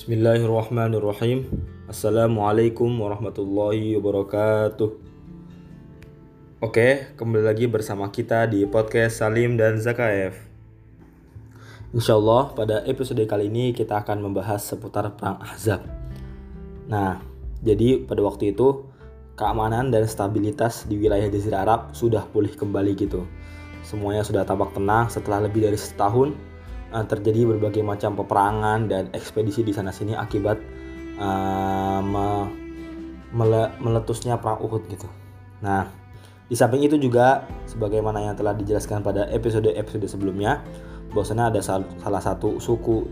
Bismillahirrahmanirrahim. Assalamualaikum warahmatullahi wabarakatuh. Oke, kembali lagi bersama kita di podcast Salim dan Zakaev. Insya Allah pada episode kali ini kita akan membahas seputar perang Ahzab. Nah, jadi pada waktu itu keamanan dan stabilitas di wilayah Jazirah Arab sudah pulih kembali gitu. Semuanya sudah tampak tenang setelah lebih dari setahun uh, terjadi berbagai macam peperangan dan ekspedisi di sana sini akibat uh, me mele meletusnya perang Uhud gitu. Nah, di samping itu juga sebagaimana yang telah dijelaskan pada episode-episode sebelumnya, bahwasanya ada sal salah satu suku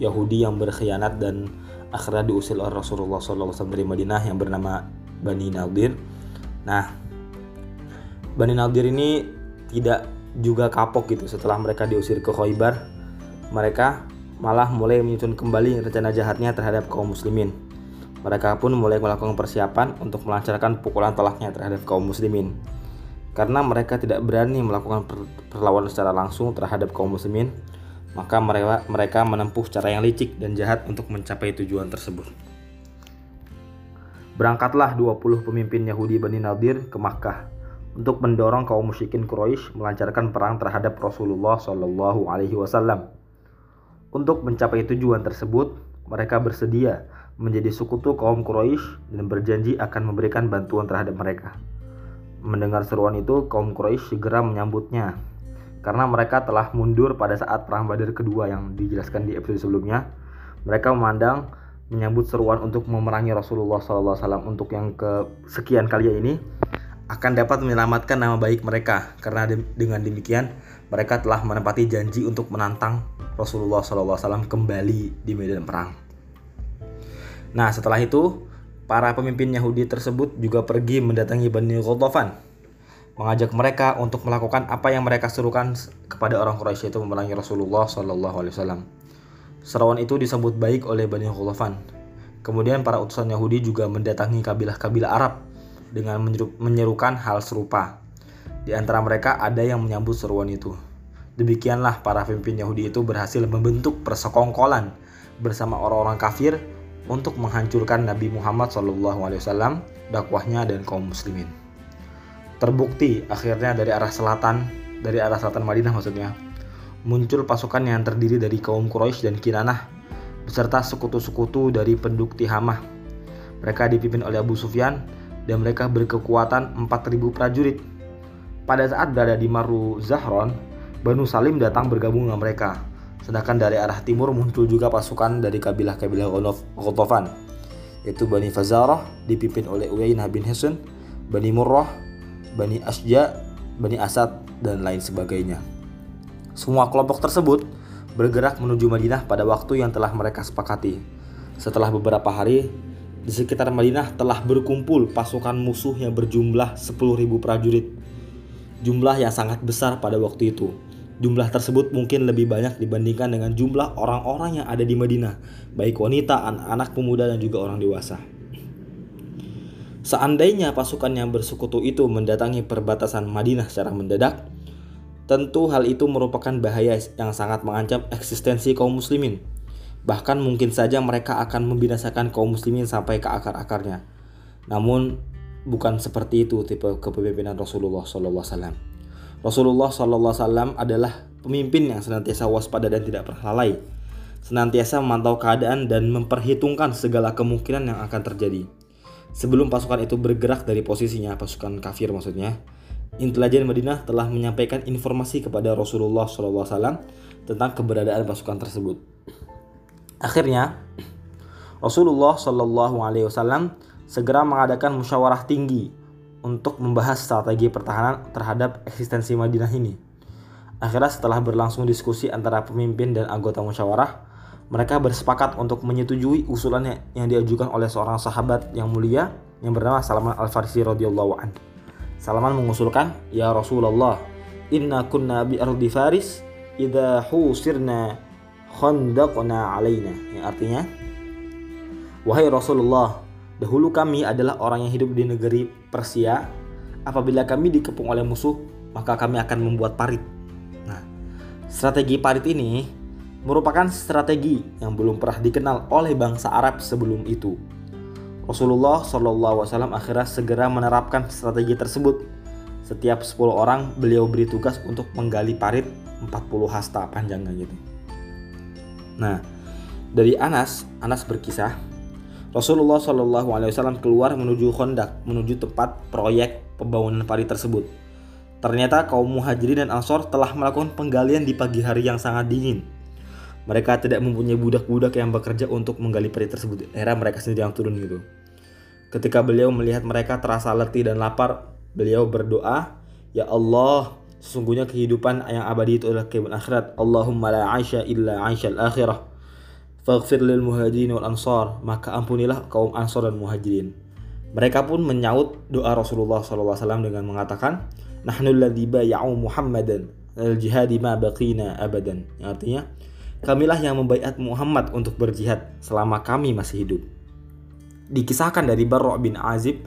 Yahudi yang berkhianat dan akhirnya diusir oleh Rasulullah SAW dari Madinah yang bernama Bani Nadir. Nah, Bani Nadir ini tidak juga kapok gitu setelah mereka diusir ke Khaybar mereka malah mulai menyusun kembali rencana jahatnya terhadap kaum muslimin. Mereka pun mulai melakukan persiapan untuk melancarkan pukulan telaknya terhadap kaum muslimin. Karena mereka tidak berani melakukan perlawanan secara langsung terhadap kaum muslimin, maka mereka, mereka menempuh cara yang licik dan jahat untuk mencapai tujuan tersebut. Berangkatlah 20 pemimpin Yahudi Bani Nadir ke Makkah untuk mendorong kaum musyrikin Quraisy melancarkan perang terhadap Rasulullah Shallallahu alaihi wasallam. Untuk mencapai tujuan tersebut, mereka bersedia menjadi sekutu kaum Quraisy dan berjanji akan memberikan bantuan terhadap mereka. Mendengar seruan itu, kaum Quraisy segera menyambutnya karena mereka telah mundur pada saat perang Badar kedua yang dijelaskan di episode sebelumnya. Mereka memandang menyambut seruan untuk memerangi Rasulullah SAW untuk yang kesekian kali ini akan dapat menyelamatkan nama baik mereka karena dengan demikian mereka telah menempati janji untuk menantang Rasulullah SAW kembali di medan perang. Nah setelah itu para pemimpin Yahudi tersebut juga pergi mendatangi Bani Ghatafan mengajak mereka untuk melakukan apa yang mereka serukan kepada orang Quraisy itu memerangi Rasulullah SAW. Seruan itu disambut baik oleh Bani Ghatafan. Kemudian para utusan Yahudi juga mendatangi kabilah-kabilah Arab dengan menyerukan hal serupa. Di antara mereka ada yang menyambut seruan itu. Demikianlah para pemimpin Yahudi itu berhasil membentuk persekongkolan bersama orang-orang kafir untuk menghancurkan Nabi Muhammad SAW, dakwahnya dan kaum muslimin. Terbukti akhirnya dari arah selatan, dari arah selatan Madinah maksudnya, muncul pasukan yang terdiri dari kaum Quraisy dan Kinanah beserta sekutu-sekutu dari penduduk Tihamah. Mereka dipimpin oleh Abu Sufyan dan mereka berkekuatan 4.000 prajurit. Pada saat berada di Maru Zahron, Banu Salim datang bergabung dengan mereka. Sedangkan dari arah timur muncul juga pasukan dari kabilah-kabilah Ghatafan, yaitu Bani Fazarah dipimpin oleh Uyainah bin Hasan, Bani Murrah, Bani Asja, Bani Asad, dan lain sebagainya. Semua kelompok tersebut bergerak menuju Madinah pada waktu yang telah mereka sepakati. Setelah beberapa hari, di sekitar Madinah telah berkumpul pasukan musuh yang berjumlah 10.000 prajurit. Jumlah yang sangat besar pada waktu itu Jumlah tersebut mungkin lebih banyak dibandingkan dengan jumlah orang-orang yang ada di Madinah, baik wanita, anak-anak pemuda, dan juga orang dewasa. Seandainya pasukan yang bersekutu itu mendatangi perbatasan Madinah secara mendadak, tentu hal itu merupakan bahaya yang sangat mengancam eksistensi kaum muslimin. Bahkan mungkin saja mereka akan membinasakan kaum muslimin sampai ke akar-akarnya. Namun bukan seperti itu tipe kepemimpinan Rasulullah SAW. Rasulullah SAW adalah pemimpin yang senantiasa waspada dan tidak pernah lalai, senantiasa memantau keadaan dan memperhitungkan segala kemungkinan yang akan terjadi. Sebelum pasukan itu bergerak dari posisinya, pasukan kafir maksudnya, intelijen Madinah telah menyampaikan informasi kepada Rasulullah SAW tentang keberadaan pasukan tersebut. Akhirnya, Rasulullah SAW segera mengadakan musyawarah tinggi untuk membahas strategi pertahanan terhadap eksistensi Madinah ini. Akhirnya setelah berlangsung diskusi antara pemimpin dan anggota musyawarah, mereka bersepakat untuk menyetujui usulan yang diajukan oleh seorang sahabat yang mulia yang bernama Salman Al-Farisi radhiyallahu an. Salman mengusulkan, "Ya Rasulullah, inna kunna bi ardi Faris idza husirna khandaqna alaina." Yang artinya, "Wahai Rasulullah, Dahulu kami adalah orang yang hidup di negeri Persia. Apabila kami dikepung oleh musuh, maka kami akan membuat parit. Nah, strategi parit ini merupakan strategi yang belum pernah dikenal oleh bangsa Arab sebelum itu. Rasulullah SAW akhirnya segera menerapkan strategi tersebut. Setiap 10 orang beliau beri tugas untuk menggali parit 40 hasta panjangnya gitu. Nah, dari Anas, Anas berkisah, Rasulullah SAW keluar menuju Kondak, menuju tempat proyek pembangunan parit tersebut. Ternyata kaum muhajirin dan ansor telah melakukan penggalian di pagi hari yang sangat dingin. Mereka tidak mempunyai budak-budak yang bekerja untuk menggali parit tersebut. Era mereka sendiri yang turun gitu. Ketika beliau melihat mereka terasa letih dan lapar, beliau berdoa, Ya Allah, sesungguhnya kehidupan yang abadi itu adalah kehidupan akhirat. Allahumma la aisha illa aisha al-akhirah. Faghfir lil muhajirin wal ansar. Maka ampunilah kaum ansor dan muhajirin. Mereka pun menyaut doa Rasulullah SAW dengan mengatakan, Nahnu alladhi bay'u Muhammadan al-jihadi ma baqina abadan. Yang artinya, kamilah yang membaiat Muhammad untuk berjihad selama kami masih hidup. Dikisahkan dari Barra' bin Azib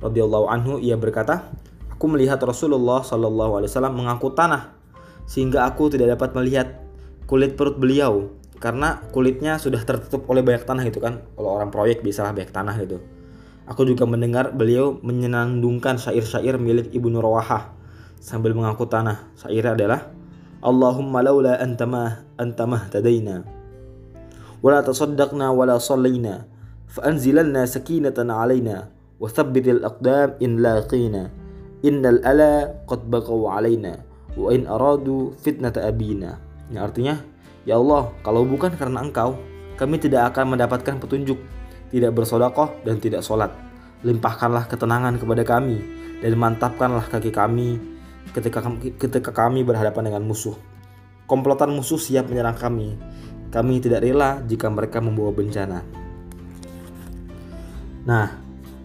radhiyallahu anhu ia berkata, aku melihat Rasulullah wasallam mengangkut tanah sehingga aku tidak dapat melihat kulit perut beliau karena kulitnya sudah tertutup oleh banyak tanah gitu kan. Kalau orang proyek biasalah banyak tanah gitu. Aku juga mendengar beliau menyenandungkan syair-syair milik Ibnu Rawahah sambil mengangkut tanah. Syairnya adalah Allahumma laula anta ma anta tadaina wala tasaddaqna wala sallayna fa anzilanna sakinatan alaina wa thabbitil aqdam innal ala qad baqaw alaina wa in aradu fitnata abina. Yang artinya, ya Allah, kalau bukan karena Engkau, kami tidak akan mendapatkan petunjuk tidak bersodakoh dan tidak sholat. Limpahkanlah ketenangan kepada kami dan mantapkanlah kaki kami ketika ketika kami berhadapan dengan musuh. Komplotan musuh siap menyerang kami. Kami tidak rela jika mereka membawa bencana. Nah,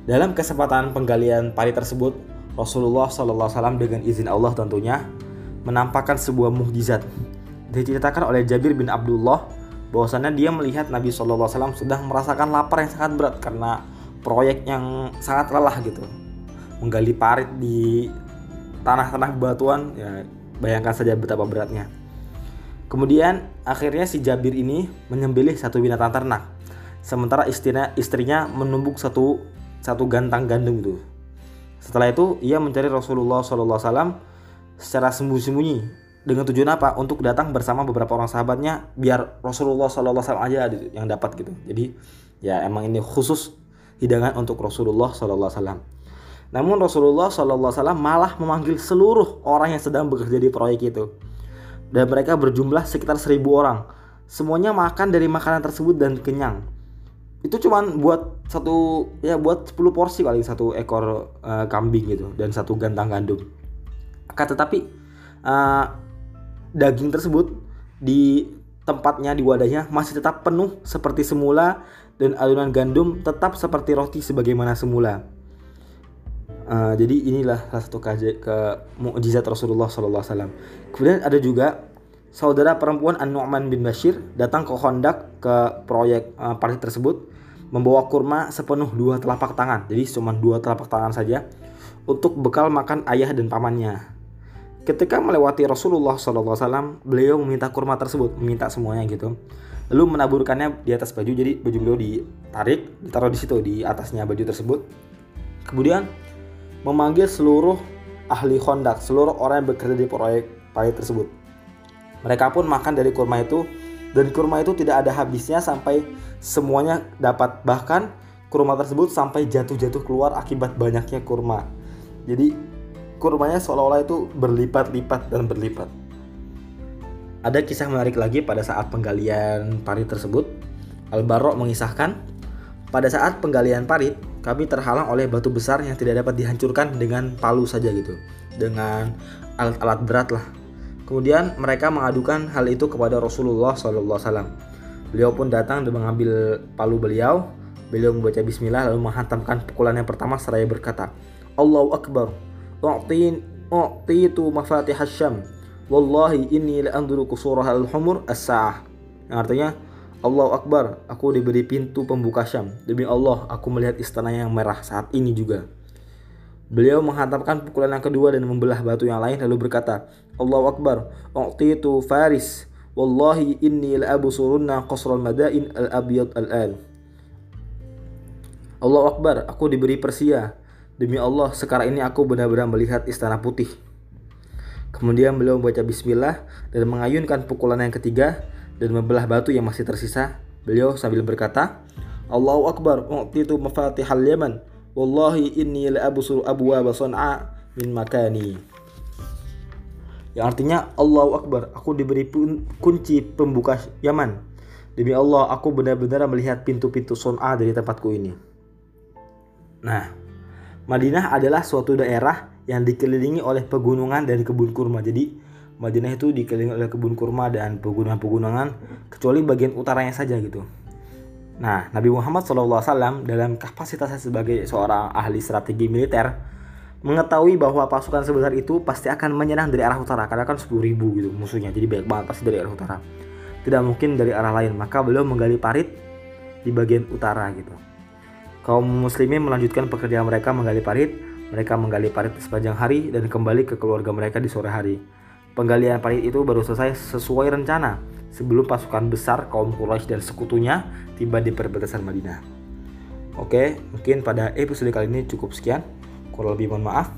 dalam kesempatan penggalian pari tersebut, Rasulullah SAW dengan izin Allah tentunya menampakkan sebuah mukjizat. Diceritakan oleh Jabir bin Abdullah bahwasannya dia melihat Nabi SAW sedang merasakan lapar yang sangat berat karena proyek yang sangat lelah gitu. Menggali parit di tanah-tanah batuan ya bayangkan saja betapa beratnya. Kemudian akhirnya si Jabir ini menyembelih satu binatang ternak. Sementara istrinya istrinya menumbuk satu satu gantang gandum itu setelah itu ia mencari Rasulullah SAW secara sembunyi-sembunyi dengan tujuan apa? Untuk datang bersama beberapa orang sahabatnya biar Rasulullah SAW aja yang dapat gitu. Jadi ya emang ini khusus hidangan untuk Rasulullah SAW. Namun Rasulullah SAW malah memanggil seluruh orang yang sedang bekerja di proyek itu. Dan mereka berjumlah sekitar seribu orang. Semuanya makan dari makanan tersebut dan kenyang. Itu cuman buat satu ya buat 10 porsi kali satu ekor uh, kambing gitu dan satu gantang gandum. Kata tetapi uh, daging tersebut di tempatnya di wadahnya masih tetap penuh seperti semula dan alunan gandum tetap seperti roti sebagaimana semula. Uh, jadi inilah salah satu ke, ke mukjizat Rasulullah SAW. Kemudian ada juga saudara perempuan An-Nu'man bin Bashir datang ke Hondak ke proyek uh, partai tersebut membawa kurma sepenuh dua telapak tangan. Jadi cuma dua telapak tangan saja untuk bekal makan ayah dan pamannya. Ketika melewati Rasulullah SAW, beliau meminta kurma tersebut, meminta semuanya gitu. Lalu menaburkannya di atas baju, jadi baju beliau ditarik, ditaruh di situ di atasnya baju tersebut. Kemudian memanggil seluruh ahli kondak, seluruh orang yang bekerja di proyek proyek tersebut. Mereka pun makan dari kurma itu dan kurma itu tidak ada habisnya sampai semuanya dapat bahkan kurma tersebut sampai jatuh-jatuh keluar akibat banyaknya kurma. Jadi kurmanya seolah-olah itu berlipat-lipat dan berlipat. Ada kisah menarik lagi pada saat penggalian parit tersebut. Al-Barro mengisahkan, pada saat penggalian parit, kami terhalang oleh batu besar yang tidak dapat dihancurkan dengan palu saja gitu. Dengan alat-alat berat lah. Kemudian mereka mengadukan hal itu kepada Rasulullah SAW. Beliau pun datang dan mengambil palu beliau. Beliau membaca bismillah lalu menghantamkan pukulan yang pertama seraya berkata, Allahu Akbar, u'tin u'titu mafatih syam wallahi inni la anduru kusurah al-humur as-sa'ah yang artinya Allah Akbar, aku diberi pintu pembuka Syam. Demi Allah, aku melihat istana yang merah saat ini juga. Beliau menghantamkan pukulan yang kedua dan membelah batu yang lain lalu berkata, Allah Akbar, u'titu Faris, Wallahi inni la absurunna qasral madain al-abyad al-an. Allah Akbar, aku diberi Persia. Demi Allah, sekarang ini aku benar-benar melihat istana putih. Kemudian beliau membaca bismillah dan mengayunkan pukulan yang ketiga dan membelah batu yang masih tersisa. Beliau sambil berkata, Allahu Akbar, u'titu mafatihal Yaman. Wallahi inni la absuru abwa san'a min makani. Yang artinya Allahu Akbar, aku diberi kunci pembuka Yaman. Demi Allah, aku benar-benar melihat pintu-pintu Son'a dari tempatku ini. Nah, Madinah adalah suatu daerah yang dikelilingi oleh pegunungan dan kebun kurma. Jadi Madinah itu dikelilingi oleh kebun kurma dan pegunungan-pegunungan kecuali bagian utaranya saja gitu. Nah, Nabi Muhammad SAW dalam kapasitasnya sebagai seorang ahli strategi militer mengetahui bahwa pasukan sebesar itu pasti akan menyerang dari arah utara. Karena kan 10 ribu gitu musuhnya jadi banyak banget pasti dari arah utara. Tidak mungkin dari arah lain. Maka beliau menggali parit di bagian utara gitu. Kaum muslimin melanjutkan pekerjaan mereka menggali parit. Mereka menggali parit sepanjang hari dan kembali ke keluarga mereka di sore hari. Penggalian parit itu baru selesai sesuai rencana sebelum pasukan besar kaum Quraisy dan sekutunya tiba di perbatasan Madinah. Oke, mungkin pada episode kali ini cukup sekian. Kurang lebih mohon maaf.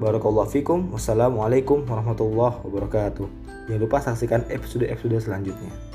Barakallahu fikum. Wassalamualaikum warahmatullahi wabarakatuh. Jangan lupa saksikan episode-episode selanjutnya.